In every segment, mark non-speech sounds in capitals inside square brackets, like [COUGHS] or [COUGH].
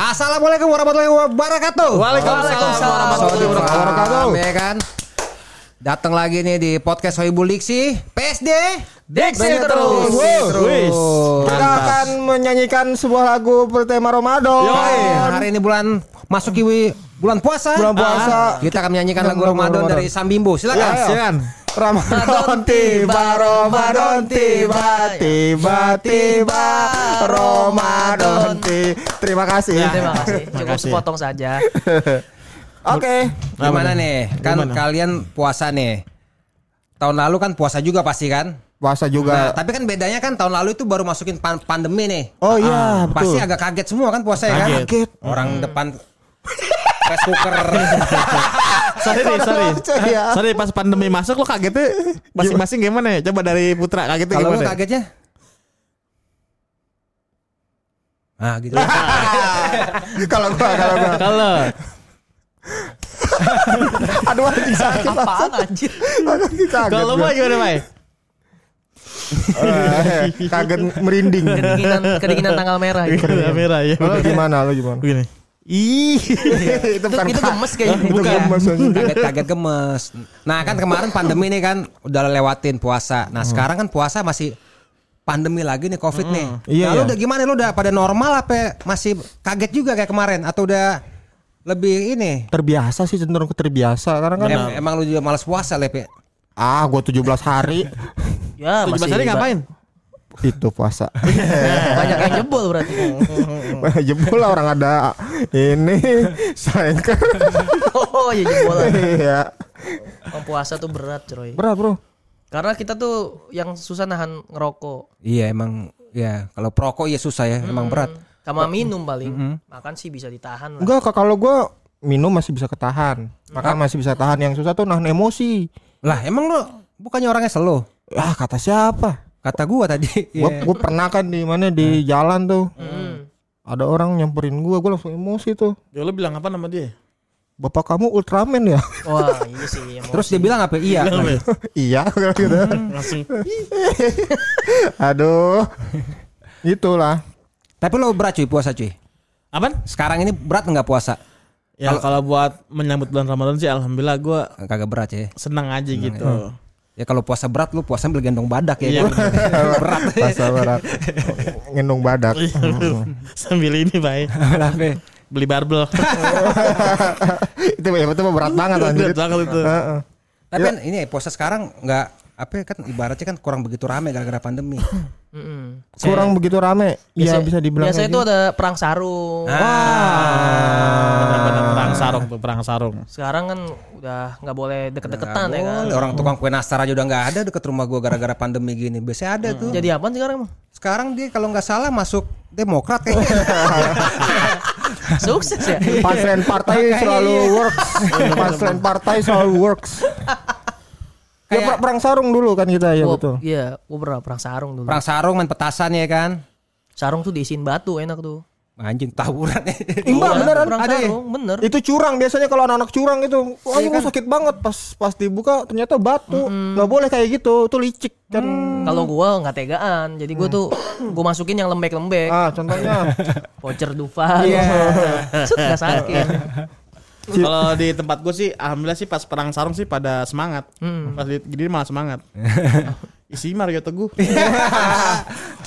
Assalamualaikum warahmatullahi wabarakatuh. Waalaikumsalam warahmatullahi wabarakatuh. Ya kan. Datang lagi nih di podcast Sohibul Diksi PSD Diksi terus. terus. Kita Mantap. akan menyanyikan sebuah lagu bertema Ramadan. Yoi, hari ini bulan masuk bulan puasa. Bulan puasa. Kita akan menyanyikan lagu Lagu Ramadan dari Sam Bimbo. Silakan. Ya, Silakan. Ramadan tiba, Ramadan tiba, tiba, tiba, Ramadan tiba. Terima kasih. Ya. Terima kasih. Cukup sepotong saja. [LAUGHS] Oke. Gimana nih? Kan Gimana? kalian puasa nih. Tahun lalu kan puasa juga pasti kan? Puasa Nah, juga. tapi kan bedanya kan tahun lalu itu baru masukin pan- pandemi nih. Oh iya, Pasti betul. agak kaget semua kan puasa ya kan? Kaget. Orang depan rice cooker. [LAUGHS] Sorry nih, sorry. [LAUGHS] Ya. [LAUGHS] Sorry pas pandemi masuk lo kagetnya masing-masing gimana ya? Coba dari Putra kagetnya Kalau gimana? lu kagetnya? Ah gitu. [LAUGHS] Kalau gua, kalau gua. Kalau Aduh, anjing sakit. Apaan anjir? Aduh, kaget. kalau gua. mau gimana, Mai? Eh, Kaget merinding. Kedinginan, kedinginan tanggal merah. Gitu. Merah merah ya. Lo gimana? Lo gimana? Begini. Ih. itu Itu, itu gemes kayaknya. Itu gemes. Kaget-kaget gemes. Nah kan kemarin pandemi nih kan udah lewatin puasa. Nah sekarang kan puasa masih pandemi lagi nih covid nih. Iya, nah, lu iya. udah gimana? Lu udah pada normal apa masih kaget juga kayak kemarin? Atau udah lebih ini? Terbiasa sih cenderung ke terbiasa karena kan Em- emang lu juga malas puasa Lep ya? ah gua 17 hari Ya, 17 masih hari ba- ngapain? Itu puasa. [LAUGHS] Banyak yang jebol berarti. Jebol lah orang ada ini sengker. Oh, ya jebol. Iya. Mau puasa tuh berat, coy. Berat, Bro. Karena kita tuh yang susah nahan ngerokok. Iya emang ya kalau perokok ya susah ya emang berat. Sama minum paling. Makan sih bisa ditahan lah. Enggak, Kak, kalau gua minum masih bisa ketahan. Makan masih bisa tahan. Yang susah tuh nahan emosi. Lah emang lu bukannya orangnya slow? Ah, kata siapa? Kata gua tadi. [LAUGHS] Gua, Iya. gua pernah kan di mana di jalan tuh. Hmm. Ada orang nyamperin gua, gua langsung emosi tuh. Ya lo bilang apa nama dia? Bapak kamu Ultraman ya? [LAUGHS] Wah, iya sih. emosi. Terus dia bilang apa? Iya. [LAUGHS] iya, gitu. Langsung. Aduh. Itulah. Tapi lo berat cuy puasa cuy. Apaan? Sekarang ini berat nggak puasa? Ya kalau buat menyambut bulan Ramadan sih alhamdulillah gua Kagak berat ya. senang aja gitu. Ya kalau puasa berat lu puasa sambil gendong badak ya. Iya. kan? [LAUGHS] berat. Masa berat. Ngendong badak. Sambil ini. Kenapa? Beli barbel. [LAUGHS] itu ya itu berat banget anjir. Berat banget itu. Heeh. Tapi kan ini puasa sekarang nggak apa ya, kan ibaratnya kan kurang begitu rame gara-gara pandemi. Mm-mm. Kurang begitu rame. Iya Biasa- bisa dibilang Biasanya itu gitu. ada perang sarung. Benar-benar perang sarung tuh, perang sarung. Sekarang kan udah nggak boleh deket-deketan ya kan. Boleh, Orang tukang kue nastar aja udah nggak ada deket rumah gua gara-gara pandemi gini. Biasanya ada tuh. Jadi apa sekarang? Sekarang dia kalau nggak salah masuk Demokrat kayaknya. [LAUGHS] Sukses ya. Pasren [LAUGHS] partai selalu works. Pasren partai selalu works. Ya per- perang sarung dulu kan kita ya Gua- betul. Iya, gua pernah perang sarung dulu. Perang sarung main petasan ya kan. Sarung tuh diisiin batu enak tuh. Anjing tawuran. Enggak Iya, [LAUGHS] beneran perang ada ya. sarung, bener. Itu curang biasanya kalau anak-anak curang itu. Wah, ini sakit banget pas pas dibuka ternyata batu. nggak boleh kayak gitu. Itu licik kan. Kalau gua nggak tegaan, jadi gua tuh gua masukin yang lembek-lembek. Ah, contohnya [LAUGHS] Voucher Dufan. Iya. [LAUGHS] Set nggak sakit. Kalau di tempat gue sih alhamdulillah sih pas perang sarung sih pada semangat. Pas di gini malah semangat. [LAUGHS] Isi Mario Teguh.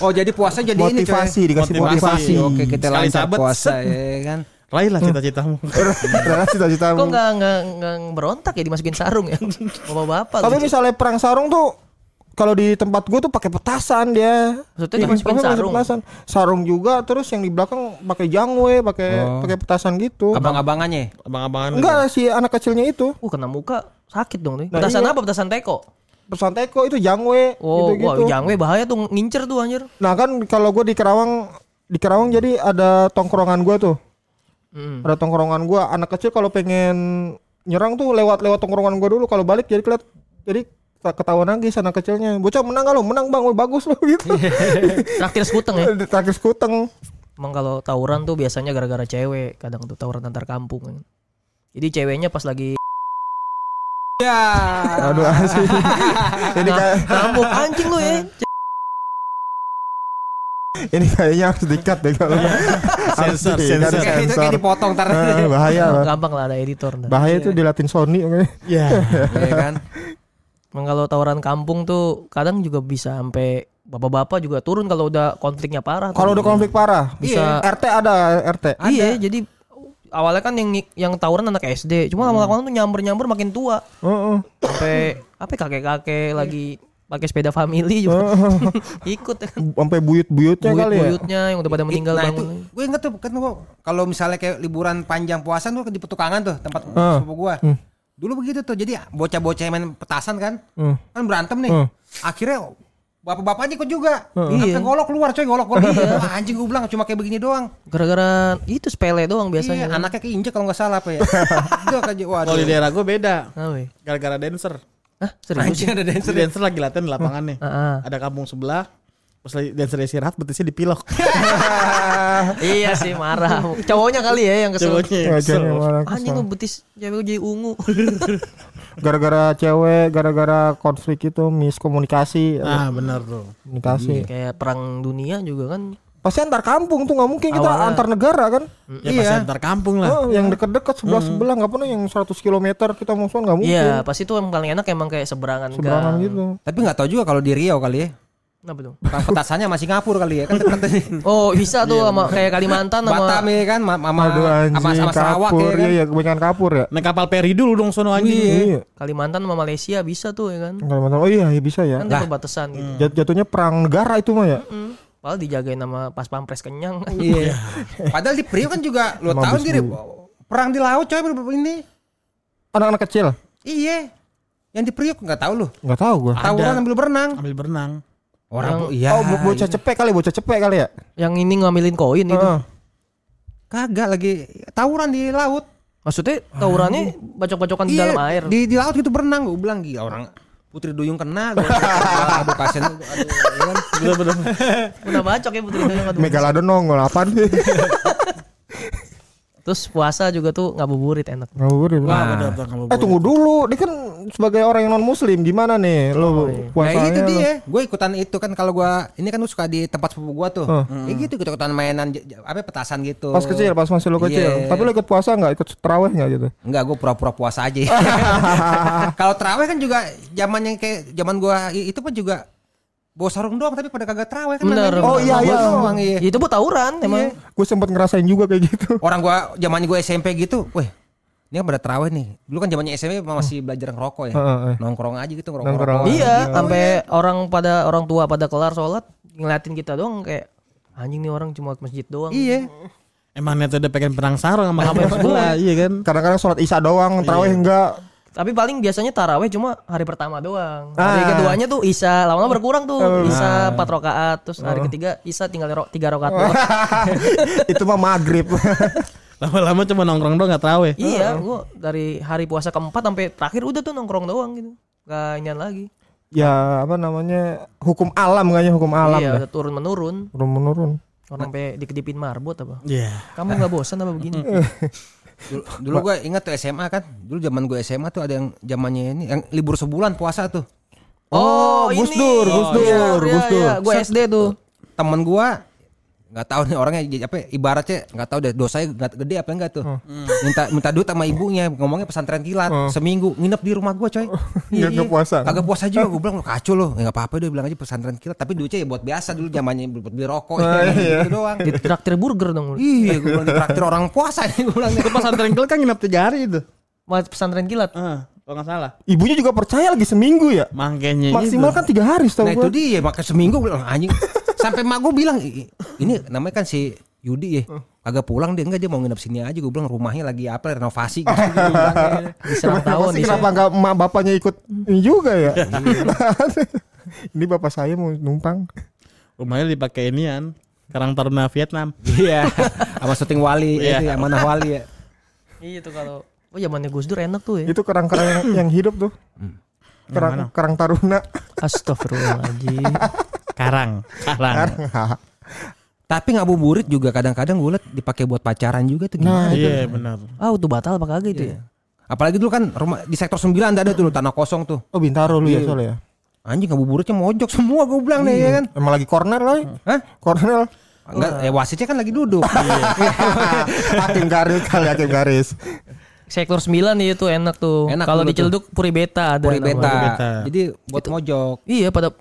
oh jadi puasa jadi ini coy. motivasi dikasih Motivasi. motivasi. Oke kita Sekali lancar sahabat, puasa set. ya kan. Raihlah cita-citamu. [LAUGHS] Adalah cita-citamu. Kok nggak nggak nggak berontak ya dimasukin sarung ya? [LAUGHS] Bapak-bapak. Tapi gitu. misalnya perang sarung tuh kalau di tempat gue tuh pakai petasan dia. Maksudnya Iya, dimasukin pakai sarung? Petasan. Sarung juga terus yang di belakang pakai jangwe, pakai Oh. pakai petasan gitu. Abang-abangannya. Abang-abangan. Enggak si anak kecilnya itu. Uh kena muka sakit dong nih. Nah, Petasan iya. apa? Petasan teko. Pesan teko itu jangwe Oh, gitu wah gitu. jangwe bahaya tuh ngincer tuh anjir. Nah kan kalau gue di Kerawang di Kerawang jadi ada tongkrongan gue tuh. Mm. Ada tongkrongan gue anak kecil kalau pengen nyerang tuh lewat lewat tongkrongan gue dulu kalau balik jadi keliat jadi ketahuan lagi sana kecilnya bocah menang gak lo menang bang Wih, bagus lo [LAUGHS] gitu [LAUGHS] Traktir sekuteng ya. [LAUGHS] terakhir skuteng Emang kalau tawuran tuh biasanya gara-gara cewek, kadang tuh tawuran antar kampung. Jadi ceweknya pas lagi Ya. aduh asli jadi kayak kampung anjing lu ya. Ini kayaknya harus dikat deh kalau. Harus Sensor, sensor. Kayak itu kayak dipotong ntar. Eh, bahaya lah. Gampang lah ada editor. Bahaya tuh dilatin Sony. Iya. Iya kan? Emang kalau tawuran kampung tuh kadang juga bisa sampai bapak-bapak juga turun kalau udah konfliknya parah. tuh. Kalau udah konflik parah, Bisa- RT ada RT. Iya, jadi awalnya kan yang yang tawuran anak SD, cuma lama-lama tuh nyamber-nyamber makin tua. Heeh. Sampai apa ya, kakek-kakek lagi pakai sepeda family juga [LAUGHS] ikut ya kan. Sampai buyut-buyutnya kali ya. Buyut-buyutnya yang udah pada meninggal nah, bangun. itu gue inget tuh kan kalau misalnya kayak liburan panjang puasa tuh di petukangan tuh tempat Ah. sepupu gua. Dulu begitu tuh. Jadi bocah-bocah yang main petasan kan. Hmm. Kan berantem nih. Hmm. Akhirnya bapak-bapaknya ikut juga. Iya. Sampai golok keluar coy, golok golok. Wah, anjing gue bilang cuma kayak begini doang. Gara-gara itu sepele doang biasanya. Iya, anaknya keinjek kalau nggak salah apa ya. [LAUGHS] Itu aja waduh. Kalau di daerah gue beda. Ah. Gara-gara dancer. Hah, serius Anjing sih? ada dancer. dancer lagi latihan di lapangan nih. Ah, ah. Ada kampung sebelah. Pas lagi dancer istirahat betisnya dipilok. [LAUGHS] iya sih marah. Cowoknya kali ya yang kesel. Cowoknya yang kesel. Anjing kesel. lu betis cewek jadi ungu. [LAUGHS] Gara-gara cewek, gara-gara konflik itu miskomunikasi, Nah bener tuh. komunikasi. Kayak perang dunia juga kan. Pasti antar kampung tuh nggak mungkin kita Awalnya. antar negara kan? Ya pasti antar kampung lah. Oh, yang deket-deket sebelah sebelah nggak pernah yang 100 km kita musuhan nggak mungkin. Iya, pasti tuh yang paling enak emang kayak seberangan Seberangan gang. gitu. Tapi nggak tahu juga kalau di Riau kali ya. Kenapa tuh? Petasannya masih Singapura kali ya kan deket Oh, bisa tuh sama kayak Kalimantan sama Batam ya kan ma- sama Aduh sama, anjing, sama Sarawak kapur. ya kan. Iya, iya, kebanyakan kapur ya. Naik kapal peri dulu dong sono anjing. Iya. Kalimantan sama Malaysia bisa tuh ya kan. Kalimantan. Oh iya, iya bisa ya. Kan dia perbatasan gitu. Jat- Jatuhnya perang negara itu mah ya. Hmm. Padahal dijagain sama pas pampres kenyang. Iya. [LAUGHS] Padahal di Priok kan juga lo tahu diri perang di laut coy ini. Anak-anak kecil. Iya. Yang di Priok nggak tahu lu. Nggak tahu gua. Tawuran ambil berenang. Ambil berenang. Orang iya. oh, bo- bocah cepek kali, bocah cepek kali ya. yang ini ngambilin koin itu. Heeh. Kagak lagi tawuran di laut. Maksudnya tawurannya bacok-bacokan di dalam air. Di di laut gitu berenang gue bilang gila orang Putri Duyung kena gua. [LAUGHS] aduh kasihan aduh iya kan. Bener-bener. Udah bacok ya Putri Duyung aduh. Megalodon nongol apaan? [LAUGHS] Terus puasa juga tuh ngabuburit enak. Ngabuburit. Wah bener tuh kamu. Eh tunggu dulu, dia kan sebagai orang yang non muslim gimana nih lo Nah puasanya? itu lo? dia, gue ikutan itu kan kalau gua ini kan gue suka di tempat sepupu gua tuh, ya gitu ikut ikutan mainan apa petasan gitu. Pas kecil, pas masih lo kecil. Iya. Tapi lo ikut puasa nggak? Ikut terawih nggak gitu? Enggak, gue pura-pura puasa aja. [LAUGHS] Kalau terawih kan juga zamannya kayak zaman gua i- itu pun juga bawa sarung doang tapi pada kagak terawih kan. Bener. Oh, iya, iya. doang, iya. Itu buat tawuran emang. Gue sempet ngerasain juga kayak gitu. Orang gua zamannya gua SMP gitu, weh. Ini kan pada terawih nih. Dulu kan zamannya SMP masih belajar ngerokok ya. Eh. Nongkrong aja gitu Nongkrong. ngerokok. Iya, sampai orang pada orang tua pada kelar sholat ngeliatin kita doang kayak anjing nih orang cuma ke masjid doang. Iya. Emang niatnya udah pengen perang sarung sama sebelah. Iya kan. Kadang-kadang sholat isya doang, terawih enggak. Tapi paling biasanya taraweh cuma hari pertama doang. Ah. Hari keduanya tuh Isa, lama-lama berkurang tuh. Isa 4 rakaat, terus hari ketiga Isa tinggal ro- 3 rakaat doang. [LAUGHS] itu mah maghrib. [LAUGHS] Lama-lama cuma nongkrong doang gak terawih. iya, gua dari hari puasa keempat sampai terakhir udah tuh nongkrong doang gitu. Gak inian lagi. ya apa namanya hukum alam kayaknya hukum alam iya, udah turun menurun. Turun menurun. Orang sampai dikedipin marbot apa? Iya. Kamu nggak bosan apa begini? [LAUGHS] Dulu, dulu gue ingat tuh SMA kan. Dulu zaman gue SMA tuh ada yang zamannya ini yang libur sebulan puasa tuh. Oh, Gus Dur, Gus Dur, iya, Gus Dur. Iya, gue SD tuh. Temen gua nggak tahu nih orangnya apa ya, ibaratnya nggak tahu deh dosanya nggak gede apa enggak tuh minta minta duit sama ibunya ngomongnya pesantren kilat seminggu nginep di rumah gua coy [LAUGHS] Nggak- nggak puasa. kagak puasa juga gua bilang [LAUGHS] kacau loh ya nggak apa-apa deh bilang aja pesantren kilat tapi duitnya ya buat biasa dulu zamannya buat beli rokok ya, gitu doang Di traktir burger dong. iya gua bilang ditraktir orang puasa nih gua bilang Itu pesantren kilat kan nginep tiga hari itu. Mas pesantren kilat. Ah, kalau nggak salah. Ibunya juga percaya lagi seminggu ya. Makanya Maksimal itu. kan tiga hari setahu nah itu gua. dia makanya seminggu bilang anjing [LAUGHS] sampai mak gua bilang "I- ini namanya kan si Yudi ya kagak pulang dia enggak dia mau nginep sini aja gua bilang rumahnya lagi apa renovasi gitu, ya. Diserang Kenapa tahun sih di kenapa nggak emak bapaknya ikut ini juga ya? [LAUGHS] ini bapak saya mau numpang. Rumahnya dipakai inian. Karang Taruna Vietnam. Iya, sama syuting Wali Iya. itu ya mana Wali ya. Iya tuh kalau Oh zamannya Gus Dur enak tuh ya. Itu kerang-kerang yang, yang hidup tuh. Kerang kerang taruna. Astagfirullahaladzim. [LAUGHS] Karang. Karang. Tapi ngabuburit juga kadang-kadang gue liat dipakai buat pacaran juga tuh gimana? Iya benar. ah itu batal apa kagak itu ya? Apalagi dulu kan rumah di sektor 9 ada tuh tanah kosong tuh. Oh Bintaro lu ya soalnya ya. Anjing ngabuburitnya mojok semua gue bilang deh ya kan. Emang lagi corner lah. Hah? Corner. Enggak, eh wasitnya kan lagi duduk. [LAUGHS] hakim garis kali hakim garis. Sektor 9 itu enak tuh. Enak Kalau dulu di Ciledug Puri Beta ada. Puri beta. beta. Jadi buat mojok. Iya pada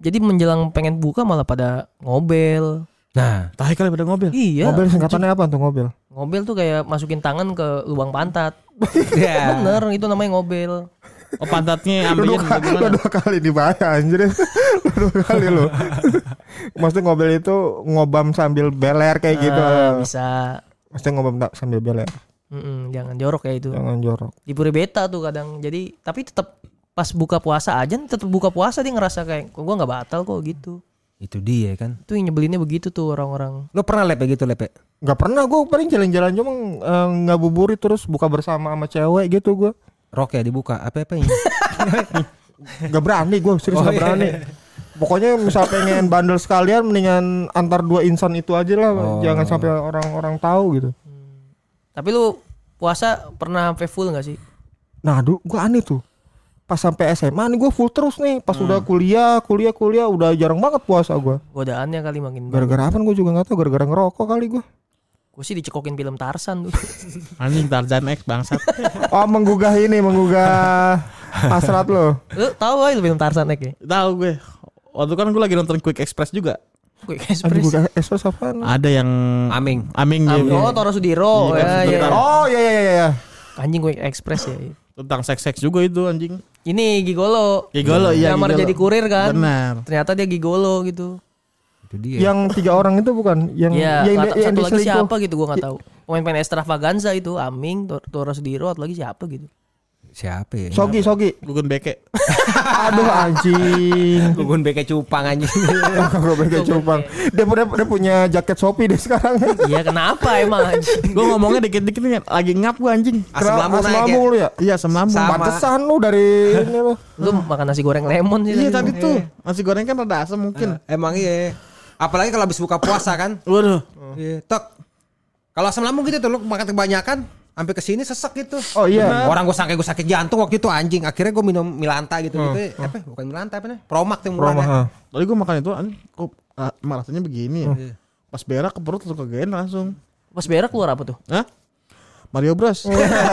jadi menjelang pengen buka malah pada ngobel. Nah, Tahi kali pada mobil. Iya. Mobil singkatannya apa tuh mobil? Ngobel tuh kayak masukin tangan ke lubang pantat. [LAUGHS] ya. Bener itu namanya ngobel. Oh pantatnya Lu ambilin dua, gimana? dua kali dibayar anjir. [LAUGHS] dua kali lu. [LAUGHS] Maksudnya mobil itu ngobam sambil beler kayak gitu. Ah, bisa. Maksudnya ngobam tak sambil beler. Mm-mm, jangan jorok ya itu. Jangan jorok. Di Puri Beta tuh kadang. Jadi tapi tetap pas buka puasa aja tetap buka puasa dia ngerasa kayak kok gua nggak batal kok gitu. Itu dia kan. Itu yang nyebelinnya begitu tuh orang-orang. Lo pernah lepe gitu lepe? Gak pernah gue paling jalan-jalan cuma eh, ngabuburit terus buka bersama sama cewek gitu gue. Rok ya dibuka apa apa ini? [LAUGHS] Gak berani gue serius Oh, gak iya. berani. Pokoknya misal pengen bandel sekalian mendingan antar dua insan itu aja lah. Oh. Jangan sampai orang-orang tahu gitu. Tapi lu puasa pernah sampai full nggak sih? Nah, aduh, gue aneh tuh. Pas sampai SMA nih gue full terus nih. Pas Hmm. udah kuliah, kuliah, kuliah udah jarang banget puasa gue. Godaannya kali makin. Gara-gara apa gue juga nggak tahu. Gara-gara ngerokok kali gue. Gue sih dicekokin film Tarsan tuh. [LAUGHS] Anjing Tarzan X bangsat. [LAUGHS] Oh menggugah ini, menggugah hasrat lo. lu tahu aja film Tarsan Nek ya? Tahu gue. Waktu kan gue lagi nonton Quick Express juga. Quick Express. Ada yang Aming. Aming dia. Oh, Toro Sudiro. Iya, ya, ya. sebentar. Oh iya iya iya. iya. Anjing Quick Express ya. tentang seks-seks juga itu anjing. Ini Gigolo. Gigolo iya. Nyamar gigolo. jadi kurir kan. Benar. Ternyata dia Gigolo gitu. Itu dia. Yang tiga orang itu bukan? Yang Iya, yang, yang satu lagi siapa gitu gua nggak tahu. Pemain-pemain extravaganza itu Aming, Tor- Toro Sudiro, atau lagi siapa gitu. Siapa ya? Sogi Sogi. Gugun beke. [LAUGHS] Aduh anjing. Gugun beke cupang anjing. [LAUGHS] Gue pakai cupang. Dia, dia, dia punya jaket Shopee deh sekarang. Iya kenapa emang anjing? gue ngomongnya dikit-dikit nih lagi ngap gue anjing. Asam lambung Asam naik lambung ya? lu ya? Iya semlambung. Sama. Pantesan lu dari ini lu. Lu makan nasi goreng lemon sih. Iya tadi. tadi tuh nasi goreng kan rada asam mungkin. Emang iya. Apalagi kalau habis buka puasa kan. Waduh. Iya, tok. Kalau asam lambung gitu tuh lu makan kebanyakan sampai ke sini sesek gitu. Oh iya. Orang gue sangka gue sakit jantung waktu itu anjing. Akhirnya gue minum Milanta gitu gitu. Apa? Bukan Milanta apa nih? Promak tuh murahnya. ha. Tadi gue makan itu anjing kok ah, rasanya begini ya. Pas berak ke perut langsung kegeden langsung. Pas berak keluar apa tuh? Hah? Mario Bros.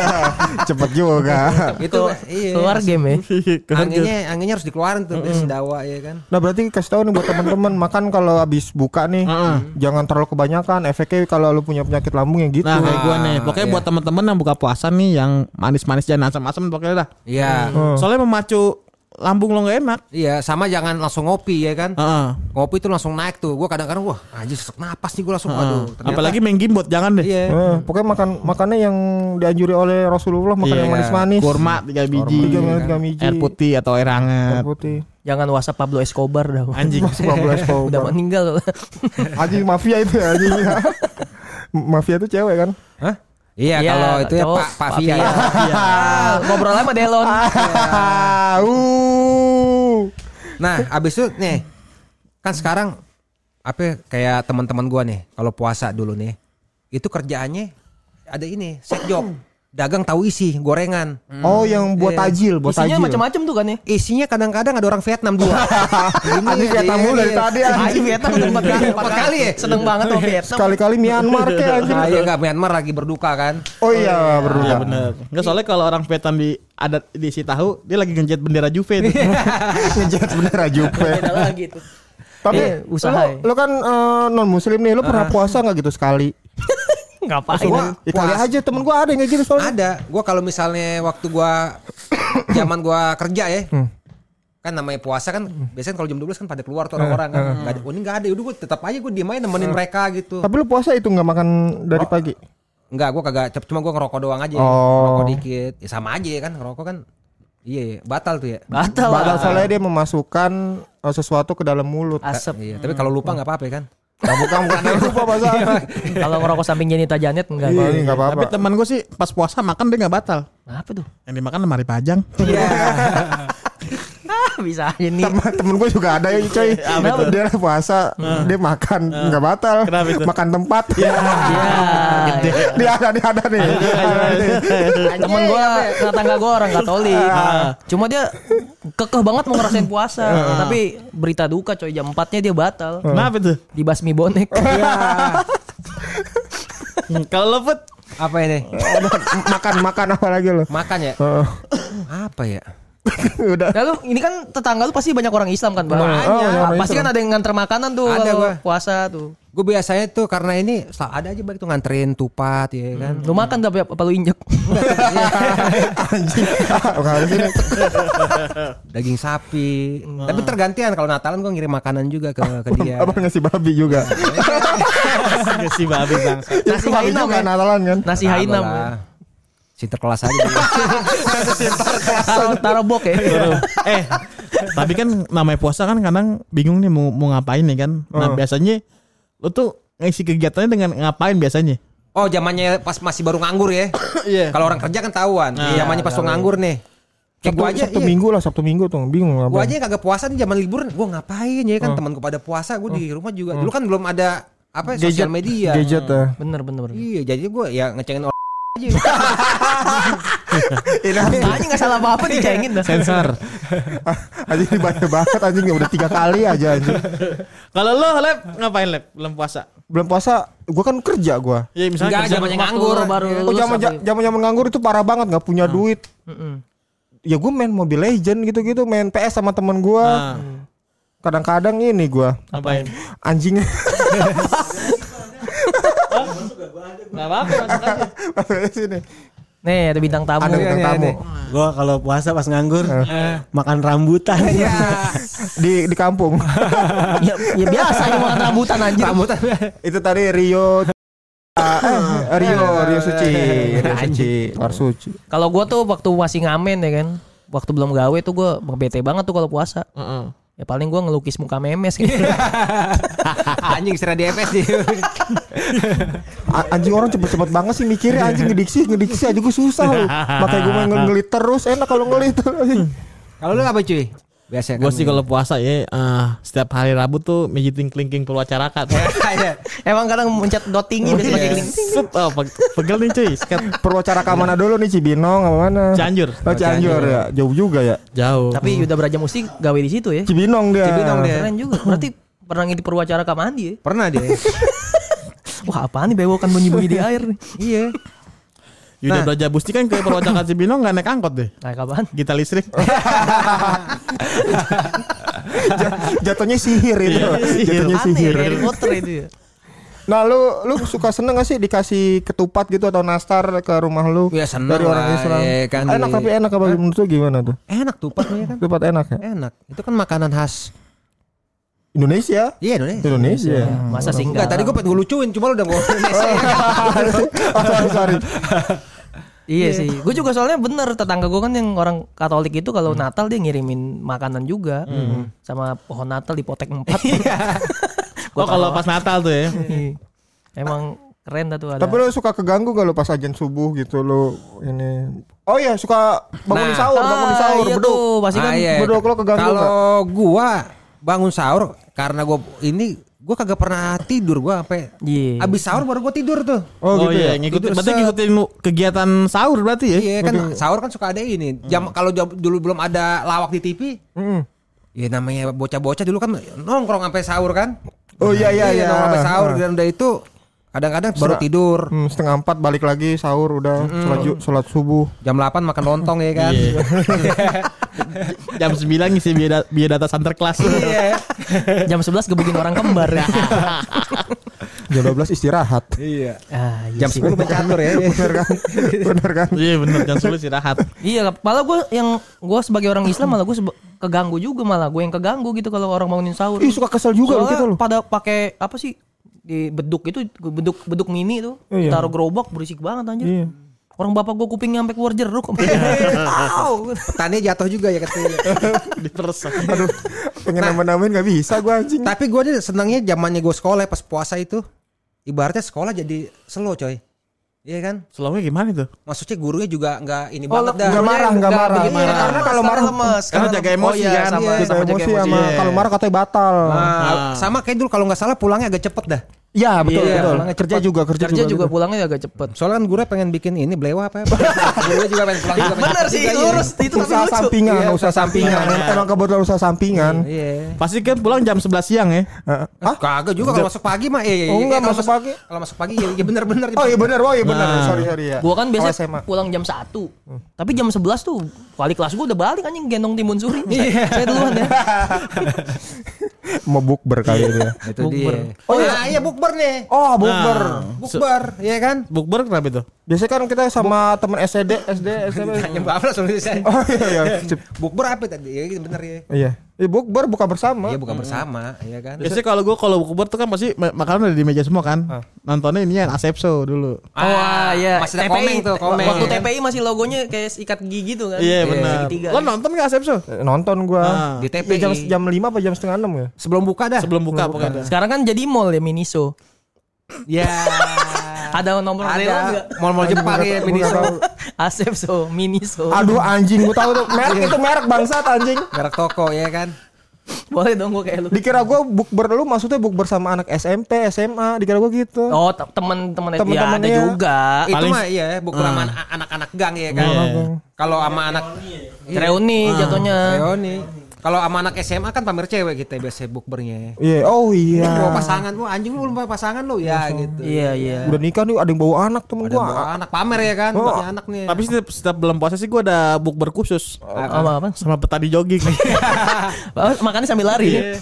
[LAUGHS] Cepet juga. Itu iya. Keluar game ya. [LAUGHS] Anginnya anginnya harus dikeluarin tuh biar sendawa ya kan. Nah berarti kasih tahu nih buat teman-teman [LAUGHS] makan kalau habis buka nih Heeh. jangan terlalu kebanyakan. Efeknya kalau lu punya penyakit lambung yang gitu. Nah kayak gue nih. Pokoknya iya. buat teman-teman yang buka puasa nih yang manis-manis jangan asam-asam pokoknya dah. Iya. Soalnya memacu lambung lo gak enak. Iya, sama jangan langsung ngopi ya kan. Heeh. Ngopi itu langsung naik tuh. Gue kadang-kadang wah anjir sesek napas nih gue langsung aduh. ternyata- Apalagi main gimbot jangan deh. Iya. Eh, pokoknya makan makannya yang dianjuri oleh Rasulullah makan Iya. yang manis-manis. Kurma tiga biji. Tiga tiga biji. Air putih atau air Air hangat. putih. Jangan WhatsApp Pablo Escobar dah. Anjing. Pablo Escobar. Udah meninggal. Anjing mafia itu ya anjing. [LAUGHS] mafia itu cewek kan? Hah? Iya, Iya, kalau itu ya cowok, Pak Pak. Via. Ah, Ngobrol sama Delon. [LAUGHS] uh. Nah, abis itu nih kan sekarang apa ya, kayak teman-teman gua nih kalau puasa dulu nih itu kerjaannya ada ini set job dagang tahu isi gorengan Oh yang buat Iya. tajil, buat Isinya tajil. macam-macam tuh kan ya. isinya kadang-kadang ada orang Vietnam dua [LAUGHS] ini Anjing Vietnam mulu dari tadi Anjing anjing. Vietnam udah empat kali. Empat kali ya? Seneng banget sama Vietnam. Sekali-kali Myanmar kayak anjing. ah, iya nggak Myanmar lagi berduka kan Oh iya, berdua. Iya bener. Enggak soalnya kalau orang Vietnam di adat di si tahu dia lagi ngejet bendera Juve tuh. [LAUGHS] Ngejet bener Juve. Beda lagi tuh. Tapi Eh, usaha ya. lu, lu kan non muslim nih, lu pernah puasa nggak gitu sekali? Ngapain? Gua Ya, kali aja temen gua ada yang kayak gitu soalnya. ada gua kalau misalnya waktu gua [COUGHS] zaman gua kerja ya kan namanya puasa kan biasanya kalau jam 12 kan pada keluar tuh orang-orang kan nggak ada oh ini nggak ada udah gua tetap aja gua diem aja nemenin mereka gitu Tapi lu puasa itu nggak makan dari pagi? Enggak, gua kagak cuma gua ngerokok doang aja. Oh. Ngerokok dikit. Ya sama aja ya kan, ngerokok kan. Iya, iya, batal tuh ya. Batal Badal lah. soalnya dia memasukkan uh, sesuatu ke dalam mulut. Asap. Iya, tapi kalau lupa nggak apa-apa ya kan. Nah, bukan bukan lupa masa. Kalau ngerokok samping Jenita Janet enggak. Iya, nggak apa-apa. Tapi teman gue sih pas puasa makan dia nggak batal. Apa tuh? Yang dimakan lemari pajang. [LAUGHS] Ah, [LAUGHS] bisa aja nih. Temen, temen gue juga ada ya coy [LAUGHS] Dia puasa Dia makan nggak batal Kenapa itu? Makan tempat [LAUGHS] Iya. Dia ada dia ada nih Temen gua, tetangga gua orang Katolik. Cuma dia kekeh banget mau ngerasain puasa. Tapi berita duka coy jam 4-nya dia batal. Kenapa tuh? Dibasmi bonek. Hmm, Kalau lo put Apa ini? makan makan apa lagi lo? Makan ya? Heeh. Apa ya? [LAUGHS] Udah. Lalu ini kan tetangga lu pasti banyak orang Islam kan, Bang? Banyak. Oh, orang pasti Islam. kan ada yang nganter makanan tuh Ada kalau gua. puasa tuh. Gue biasanya tuh karena ini ada aja balik tuh nganterin tupat ya kan. Lu makan tapi apa, apa lu injek? Anjing. [LAUGHS] [LAUGHS] Daging sapi. Tapi tergantian kalau Natalan gue ngirim makanan juga ke ke dia. Abang ngasih babi juga. Gak sih babi bang. Nasi hainam juga ya? Natalan kan. Nasi hainam. Sinterklas aja. dia. Taruh bok ya. eh, tapi kan namanya puasa kan kadang bingung nih mau, mau ngapain nih kan. Nah Oh. biasanya lo tuh ngisi kegiatannya dengan ngapain biasanya? Oh zamannya pas masih baru nganggur ya. [COUGHS] Iya. Kalau orang kerja kan tahuan. Nah, zamannya pas lo nganggur nih. Kayak Sabtu, gue aja, Sabtu iya. minggu lah, Sabtu minggu tuh bingung Gue apa. aja yang kagak puasa nih zaman liburan. Gue ngapain ya kan temanku pada puasa. Gue di rumah juga. Dulu kan belum ada apa ya, sosial media. Gadget ya. Bener bener bener. Iya jadi gue ya ngecengin orang. Tanya [LAUGHS] nggak salah apa apa dicengin dah. Sensor. [LAUGHS] Anjing ini banyak banget anjing udah tiga kali aja anjing. Kalau lo lep ngapain lep belum puasa? Belum puasa, gua kan kerja gua. Ya misalnya Enggak, kerja zamannya nganggur. baru Oh lulus zaman zaman zaman nganggur itu parah banget nggak punya duit. Mm-mm. Ya gue main Mobile Legend gitu-gitu, main PS sama temen gua. Nah, Kadang-kadang ini gua ngapain? anjing [LAUGHS] Gak apa-apa masuk aja. sini. Nih ada bintang tamu. Ada bintang tamu Gua kalau puasa pas nganggur makan rambutan. [LAUGHS] di di kampung. [LAUGHS] ya, ya biasa yang makan rambutan anjir. Rambutan. itu tadi Rio [LAUGHS] eh, Rio Rio Suci Rio Suci Luar Suci Kalau gua tuh waktu masih ngamen ya kan. Waktu belum gawe tuh gua bete banget tuh kalau puasa. Heeh. Ya paling gua ngelukis muka memes gitu. Anjing serah di FS dia. Anjing orang cepet-cepet banget sih mikirnya anjing ngediksi ngediksi aja gue susah loh makanya gue main ngelit terus enak kalau ngelit anjing. Kalau lu apa cuy? Biasa Gue sih kalau puasa ya eh, setiap hari Rabu tuh mejiting kelingking perwacarakan. [LAUGHS] Iya. Emang kadang mencet dot tinggi biasa pakai link. Set, oh, pe- pegel nih cuy. Sekat perwacara ke mana dulu nih Cibinong apa mana Cianjur. oh, Cianjur ya jauh juga ya Jauh. Tapi Yuda Braja Musti gawe di situ ya. Cibinong dia Cibinong dia. Keren juga. Berarti pernah ngidi perwacara ke mandi ya. Pernah dia. [LAUGHS] Wah apaan nih bewokan bunyi-bunyi di air nih. iya. Yuda Nah. Braja Busti kan ke perwacarakan Cibinong gak naik angkot deh. Nah kapan? Gita listrik. [LAUGHS] Ja- jatuhnya sihir itu jatuhnya Aneh sihir Harry Potter itu ya. nah lu lu suka seneng gak sih dikasih ketupat gitu atau nastar ke rumah lu Ya, seneng dari orang lah, Islam ya kan, enak di- tapi enak apa menurut lu gimana tuh Enak tupat ya kan. ketupat enak ya Enak. Itu kan makanan khas Indonesia Iya Indonesia. Indonesia Masa sih Enggak, tadi gue pengen gue lucuin, cuma lu udah ngomong Indonesia. oh, [LAUGHS] sorry, sorry. Iya sih. Gue juga soalnya bener tetangga gue kan yang orang Katolik itu kalau Natal dia ngirimin makanan juga sama pohon Natal di potek empat. [LAUGHS] Oh kalau pas Natal tuh ya. [LAUGHS] Iya. Emang keren dah tuh ada. Tapi lu suka keganggu gak lu pas ajan subuh gitu lu ini Oh iya suka bangunin Nah. sahur, bangunin Ah, sahur, iya beduk. tuh, pasti kan Ah, iya. beduk lo keganggu Kalau gua bangun sahur karena gua ini gua kagak pernah tidur gua sampai Iya. abis sahur baru gua tidur tuh. Oh, gitu iya, ya. ngikutin Tidur berarti ngikutin lu kegiatan sahur berarti ya. Iya kan sahur kan suka ada ini. Jam kalau jam- dulu belum ada lawak di TV, Mm. ya namanya bocah-bocah dulu kan nongkrong sampai sahur kan. Oh iya iya iya. nongkrong sampai sahur dan udah itu kadang-kadang baru tidur. Hmm, setengah empat balik lagi sahur udah sholat, ju- sholat subuh. Jam 8 makan lontong ya kan. Iya. [LAUGHS] Jam 9 ngisi biaya, biaya data santer kelas. Iya. Jam 11 gebukin orang kembar. [LAUGHS] Jam 12 istirahat. Iya. ah, iya Jam sih. 10 main catur ya. Bener kan? Bener kan? Iya bener jam 10 istirahat. Iya, malah gue yang gue sebagai orang Islam malah gue keganggu juga malah gue yang keganggu gitu kalau orang bangunin sahur. Ih suka kesel juga Soalnya kita loh. pada pakai apa sih di beduk itu beduk beduk mini tuh Iya. taruh gerobak berisik banget anjir. Iya. Orang bapak gue kupingnya sampai keluar jeruk. [LAUGHS] Au. Petani jatuh juga ya katanya. [LAUGHS] Diperes. Aduh, pengen nambah-nambahin gak bisa gua anjing. Tapi gue senangnya zamannya gue sekolah pas puasa itu. Ibaratnya sekolah jadi slow coy. Iya kan? Slownya gimana tuh? Maksudnya gurunya juga nggak ini Oh, banget dah. nggak marah, nggak marah. Iya, marah. karena kalau marah- lemes, Karena jaga emosi iya, kan. sama, Iya, jaga emosi sama Iya. kalau marah katanya batal. Nah, sama kayak dulu kalau nggak salah pulangnya agak cepet dah. Iya betul Iya, betul. pulangnya Kerja cepet. juga kerja, Kerja juga gitu. pulangnya agak cepet. Soalnya kan gue pengen bikin ini belewa apa ya. [LAUGHS] gue juga pengen pulang juga. pengen Bener sih, juga, iya. lurus itu tapi usaha lucu. sampingan, Iya, usaha sampingan. sampingan. Emang kebetulan usaha sampingan. Iya. Pasti kan pulang jam 11 siang ya. Heeh. Hah? Kagak juga kalau masuk pagi mah. Iya, iya, Oh, iya. enggak, masuk pagi. Kalau masuk pagi ya, ya bener-bener. Oh iya benar, oh iya benar. Nah. Sorry sorry ya. Gua kan Oh, biasa SMA. pulang jam 1 Tapi jam 11 tuh Wali kelas gua udah balik anjing gendong timun suri saya, saya duluan ya [LAUGHS] mau bukber kali itu ya. Itu dia. Oh iya, iya bukber nih. Oh bukber. Bukber, iya kan? Bukber kenapa itu? Biasanya kan kita sama temen SD, SD, SMP. Tanya bapak langsung. Oh iya iya. Bukber apa tadi? Ya bener ya. Iya. Eh, bukber buka bersama. Iya bukan bersama, iya kan? Biasanya kalau gue kalau bukber tuh kan pasti ma- makanan ada di meja semua kan. Nontonnya ini yang Asepso dulu. Oh iya Masih ada komeng tuh, komeng. Waktu ya? TPI masih logonya kayak ikat gigi gitu kan Iya benar. Segitiga. Lo nonton gak Asepso? Eh, Nonton gua. Ah. Di Ya, TPI. jam jam 5 apa jam setengah 6 ya? sebelum buka dah. Sebelum buka pokoknya. Sekarang kan jadi mall ya Miniso Ya. [LAUGHS] Ada nomor ada enggak? mall-mall Jepang ya Gua mini nggak tahu. Asepso, Miniso Aduh anjing gua tahu tuh merek itu merek bangsat anjing. merek toko ya kan. Boleh dong gua kayak lu Dikira gua bukber lu maksudnya bukber sama anak SMP, SMA, dikira gua gitu. Oh te- temen-temen ya ada juga Itu Paling- mah iya bukan sama anak- anak-anak gang ya kan. Iya. Kalau sama anak Reuni jatuhnya Reoni. Kalau sama anak SMA kan pamer cewek kita biasa bukbernya. Iya, oh iya. Bawa pasangan lu anjing lu belum bawa pasangan lu ya gitu. Iya iya Udah nikah nih ada yang bawa anak temen Ada gua. bawa anak pamer ya kan, Oh. anak nih. Tapi setiap, setiap bulan puasa sih gue ada bukber khusus Apa apa? sama petani jogging. [LAUGHS] Makannya sambil lari.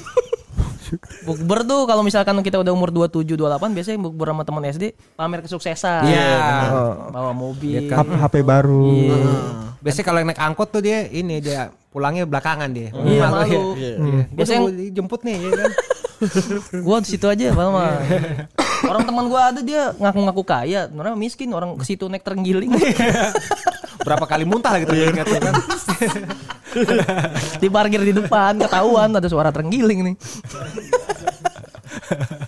Bukber tuh kalau misalkan kita udah umur 27 28 biasanya bukber sama teman SD pamer kesuksesan. Iya. Bawa mobil. Iya kan. HP, baru. Iya. Biasanya kalau naik angkot tuh dia ini dia pulangnya belakangan dia. Iya, malu. ya. Iya. Iya. Biasanya Biasanya dijemput nih ya kan. Gua di situ aja Pak mah. Orang teman gua ada dia ngaku-ngaku kaya, sebenarnya miskin orang ke situ naik terenggiling. [LAUGHS] Berapa kali muntah gitu ya kan. [LAUGHS] Diparkir di depan, ketahuan ada suara terenggiling nih.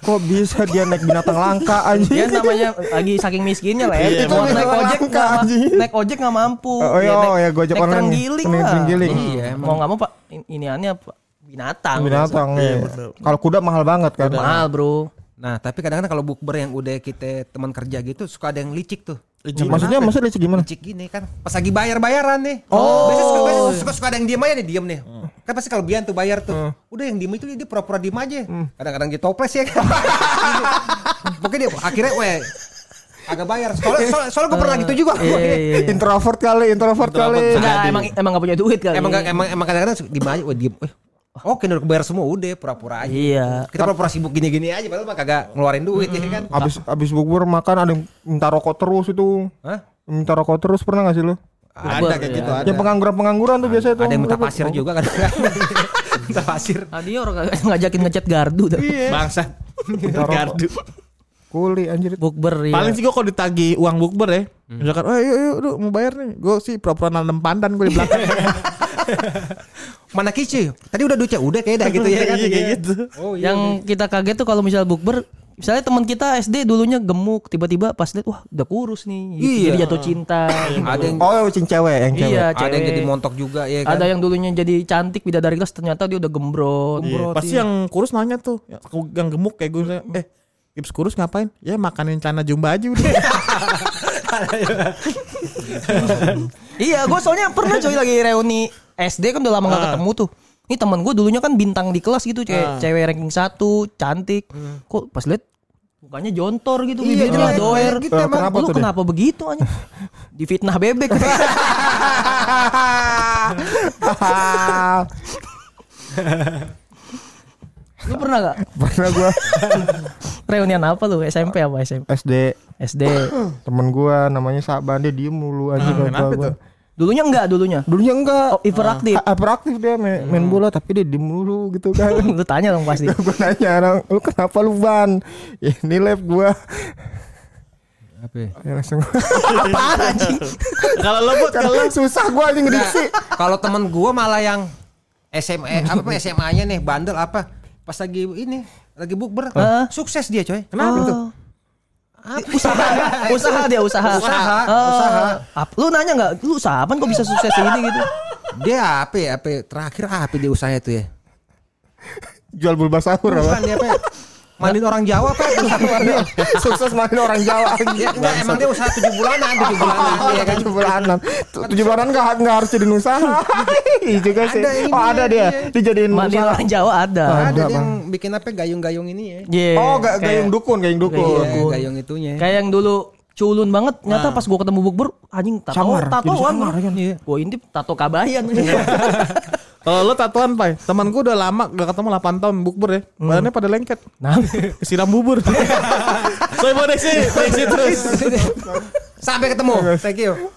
Kok bisa dia naik binatang langka anjing? Dia namanya lagi saking miskinnya lah Iya, ya. Mau itu naik memang ojek langka, naik ojek nggak mampu. Oh, iya, naik, oh, ya, gojek naik online. terenggiling Naik lah. terenggiling. Iya, Mau nggak mau pak ini aneh apa binatang. binatang Iya, ya. bener. Kalau kuda mahal banget kan. Mahal bro. Nah, tapi kadang-kadang kalau bukber yang udah kita teman kerja gitu suka ada yang licik tuh. Maksudnya maksudnya licik gimana? Licik gini kan. Pas lagi bayar-bayaran nih. Oh. Biasanya suka, biasanya suka, suka ada yang diem aja nih, diem nih. Kan pasti kalau Bian tuh bayar tuh. Udah yang diem itu dia pura-pura diem aja. Kadang-kadang dia toples ya kan. [LAUGHS] Pokoknya dia akhirnya weh agak bayar. Soalnya, soalnya, soalnya gue pernah gitu juga. Iya, iya, iya. Introvert kali, introvert kali. Enggak, emang emang gak punya duit kali. emang emang emang kadang-kadang diem aja, weh diem. Eh, Oke, udah kebayar semua udah pura-pura aja. Iya. Kita pura-pura sibuk gini-gini aja padahal mah kagak ngeluarin duit ya kan. Abis abis bukber makan ada yang minta rokok terus itu. Hah? Minta rokok terus pernah gak sih lu? Ada kayak gitu ada. Yang pengangguran-pengangguran tuh biasanya tuh. Ada yang minta pasir juga kan. [LAUGHS] minta pasir. Tadi orang ngajakin ngecat gardu tuh. Bangsat. Gardu. Kuli anjir. Bukber ya. Paling sih gue kalau ditagi uang bukber ya. Misalkan, oh yuk yuk lu mau bayar nih. Gue sih pura-pura nanam pandan gue di belakang. [LAUGHS] [LAUGHS] Mana kici? Tadi udah duca, udah kayak dah gitu ya kan. [LAUGHS] Iya, kayak gitu. Oh iya. Yang kita kaget tuh kalau misal bukber Misalnya teman kita SD dulunya gemuk, tiba-tiba pas lihat wah udah kurus nih. Gitu. Iya. Jadi jatuh cinta. Ada yang Oh, cing cewek, yang cewek. Iya, ada yang cewek. jadi montok juga ya kan. Ada yang dulunya jadi cantik bidadari kelas ternyata dia udah gembrot. Iya, pasti yang kurus nanya tuh, yang, gemuk kayak gue, eh Gips kurus ngapain? Ya makanin celana jumba aja udah. [LAUGHS] Iya, gue soalnya pernah coy lagi reuni SD kan udah lama gak Ah. ketemu tuh. Ini teman gue dulunya kan bintang di kelas gitu, cewek, Ah. cewek ranking satu, cantik. Kok pas liat mukanya jontor gitu, Iya, bibirnya jelek, doer. gitu Eh, emang. kenapa Lu tuh dia? kenapa begitu aja? [LAUGHS] Difitnah bebek. [LAUGHS] [LAUGHS] lu pernah gak [LAUGHS] Pernah gua [LAUGHS] reunian apa lu? SMP apa SMP? SD SD. temen gua namanya Saban dia diem mulu anjing Ah, kalau kenapa gua. tuh? Dulunya enggak dulunya. Dulunya enggak. Oh, hiperaktif. Ha- Hyperaktif dia main, main bola tapi dia diem mulu gitu kan. [LAUGHS] lu tanya dong pasti. gue nanya orang, lu kenapa lu ban? Ini lab gua. Apa? ya? Ya langsung. Apaan anjing? Kalau lo buat kalau Kalau susah gua anjing ngediksi. Kalau temen gua malah yang SMA apa SMA-nya nih bandel apa? Pas lagi ini lagi bukber, Hah? sukses dia coy. Kenapa tuh? [LAUGHS] usaha usaha dia usaha Usaha, Ah, usaha. ap- lu nanya nggak lu usaha apa kok bisa sukses ini gitu Dia apa ya? Apa ya? terakhir apa dia usahanya tuh ya? Jual bulba sahur Bukan apa? dia apa? Ya? Mandiin orang Jawa dia. Sukses main orang Jawa. Ya, enggak, emang dia usaha tujuh bulanan, tujuh [LAUGHS] bulanan. Iya kan? tujuh bulanan. Tujuh bulanan nggak nggak harus jadi usaha. [LAUGHS] Iya juga sih. Oh ada dia. iya. Dijadiin Mandi usaha. orang Jawa ada. Ada Bang. yang bikin apa gayung-gayung ini ya. Iya. Oh gayung dukun, gayung dukun. Iya, gayung itunya. Kayak yang dulu culun banget, nyata pas gua ketemu bukber anjing tato Samar, tatoan kan? Iya. Gua intip tato kabayan. [LAUGHS] Kalau lo tatoan, Pai. Teman gue udah lama gak ketemu 8 tahun bukber ya. Badannya pada lengket. nah, [LAUGHS] Kesiram bubur. [LAUGHS] Soy bodeksi, bodeksi terus. Sampai ketemu. Thank you.